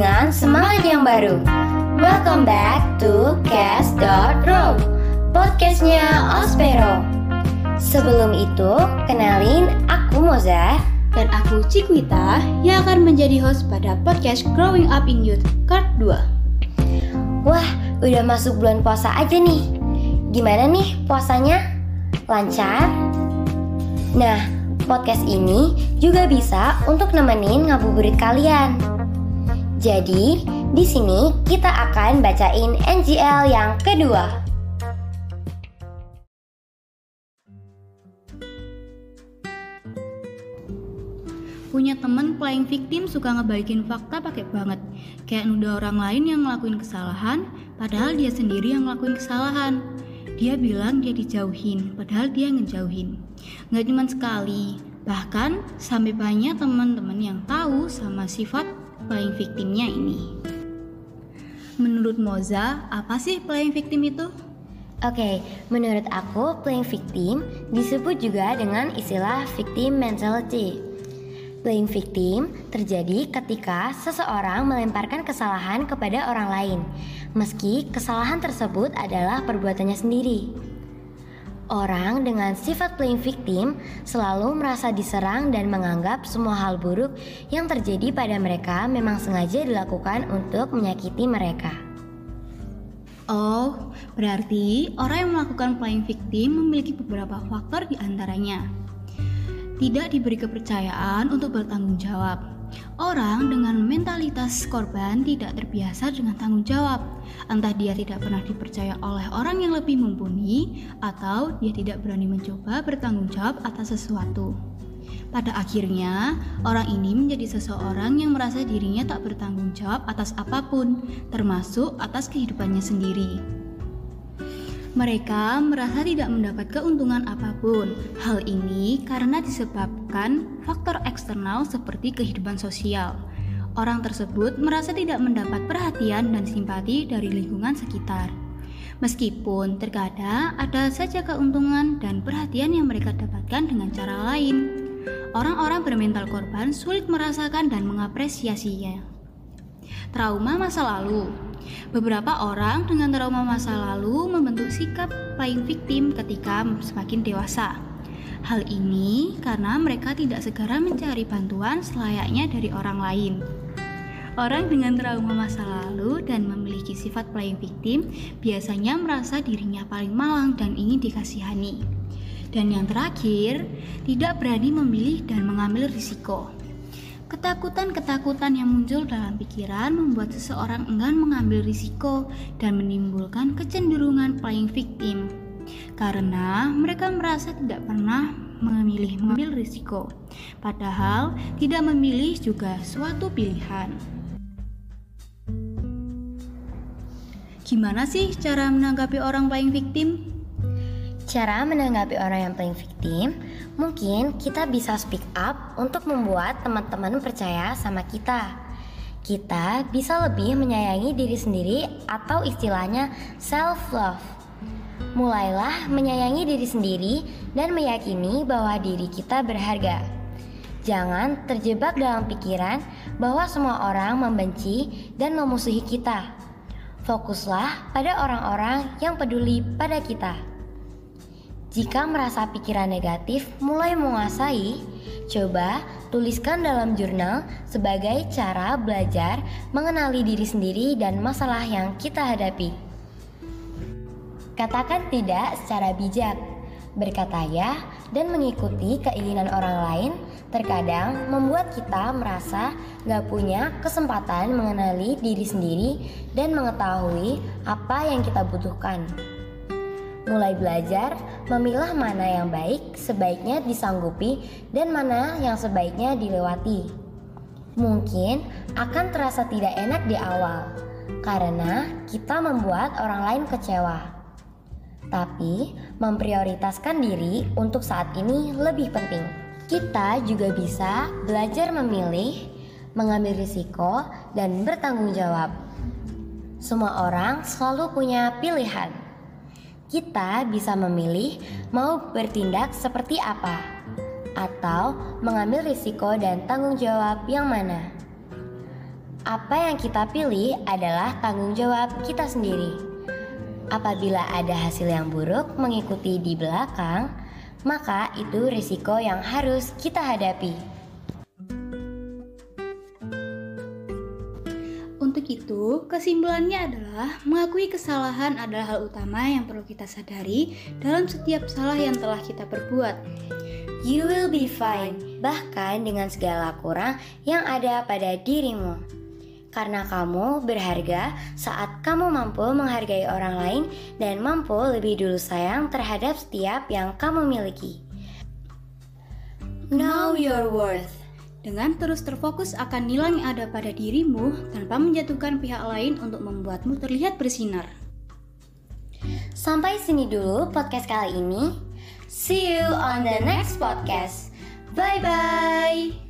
dengan semangat yang baru. Welcome back to Cast.Row, podcastnya Ospero. Sebelum itu, kenalin aku Moza dan aku Cikwita yang akan menjadi host pada podcast Growing Up in Youth Part 2. Wah, udah masuk bulan puasa aja nih. Gimana nih puasanya? Lancar? Nah, podcast ini juga bisa untuk nemenin ngabuburit kalian. Jadi, di sini kita akan bacain NGL yang kedua. Punya temen playing victim suka ngebalikin fakta pakai banget. Kayak nuduh orang lain yang ngelakuin kesalahan, padahal dia sendiri yang ngelakuin kesalahan. Dia bilang dia dijauhin, padahal dia ngejauhin. Nggak cuma sekali, bahkan sampai banyak teman-teman yang tahu sama sifat playing victimnya ini. Menurut Moza, apa sih playing victim itu? Oke, okay, menurut aku playing victim disebut juga dengan istilah victim mentality. Playing victim terjadi ketika seseorang melemparkan kesalahan kepada orang lain, meski kesalahan tersebut adalah perbuatannya sendiri. Orang dengan sifat playing victim selalu merasa diserang dan menganggap semua hal buruk yang terjadi pada mereka memang sengaja dilakukan untuk menyakiti mereka. Oh, berarti orang yang melakukan playing victim memiliki beberapa faktor di antaranya tidak diberi kepercayaan untuk bertanggung jawab. Orang dengan mentalitas korban tidak terbiasa dengan tanggung jawab. Entah dia tidak pernah dipercaya oleh orang yang lebih mumpuni, atau dia tidak berani mencoba bertanggung jawab atas sesuatu. Pada akhirnya, orang ini menjadi seseorang yang merasa dirinya tak bertanggung jawab atas apa pun, termasuk atas kehidupannya sendiri. Mereka merasa tidak mendapat keuntungan apa pun. Hal ini karena disebabkan faktor eksternal seperti kehidupan sosial. Orang tersebut merasa tidak mendapat perhatian dan simpati dari lingkungan sekitar. Meskipun terkadang ada saja keuntungan dan perhatian yang mereka dapatkan dengan cara lain, orang-orang bermental korban sulit merasakan dan mengapresiasinya. Trauma masa lalu Beberapa orang dengan trauma masa lalu membentuk sikap playing victim ketika semakin dewasa. Hal ini karena mereka tidak segera mencari bantuan selayaknya dari orang lain. Orang dengan trauma masa lalu dan memiliki sifat playing victim biasanya merasa dirinya paling malang dan ingin dikasihani. Dan yang terakhir, tidak berani memilih dan mengambil risiko. Ketakutan-ketakutan yang muncul dalam pikiran membuat seseorang enggan mengambil risiko dan menimbulkan kecenderungan playing victim. Karena mereka merasa tidak pernah memilih mengambil risiko, padahal tidak memilih juga suatu pilihan. Gimana sih cara menanggapi orang playing victim? Cara menanggapi orang yang paling victim, mungkin kita bisa speak up untuk membuat teman-teman percaya sama kita. Kita bisa lebih menyayangi diri sendiri atau istilahnya self love. Mulailah menyayangi diri sendiri dan meyakini bahwa diri kita berharga. Jangan terjebak dalam pikiran bahwa semua orang membenci dan memusuhi kita. Fokuslah pada orang-orang yang peduli pada kita. Jika merasa pikiran negatif mulai menguasai, coba tuliskan dalam jurnal sebagai cara belajar mengenali diri sendiri dan masalah yang kita hadapi. Katakan tidak secara bijak, berkata ya, dan mengikuti keinginan orang lain. Terkadang membuat kita merasa gak punya kesempatan mengenali diri sendiri dan mengetahui apa yang kita butuhkan mulai belajar memilah mana yang baik sebaiknya disanggupi dan mana yang sebaiknya dilewati. Mungkin akan terasa tidak enak di awal karena kita membuat orang lain kecewa. Tapi memprioritaskan diri untuk saat ini lebih penting. Kita juga bisa belajar memilih, mengambil risiko, dan bertanggung jawab. Semua orang selalu punya pilihan kita bisa memilih mau bertindak seperti apa, atau mengambil risiko dan tanggung jawab yang mana. Apa yang kita pilih adalah tanggung jawab kita sendiri. Apabila ada hasil yang buruk mengikuti di belakang, maka itu risiko yang harus kita hadapi. Itu, kesimpulannya adalah mengakui kesalahan adalah hal utama yang perlu kita sadari dalam setiap salah yang telah kita perbuat. You will be fine, bahkan dengan segala kurang yang ada pada dirimu karena kamu berharga saat kamu mampu menghargai orang lain dan mampu lebih dulu sayang terhadap setiap yang kamu miliki. Know your worth. Dengan terus terfokus akan nilai yang ada pada dirimu tanpa menjatuhkan pihak lain untuk membuatmu terlihat bersinar. Sampai sini dulu podcast kali ini. See you on the next podcast. Bye bye.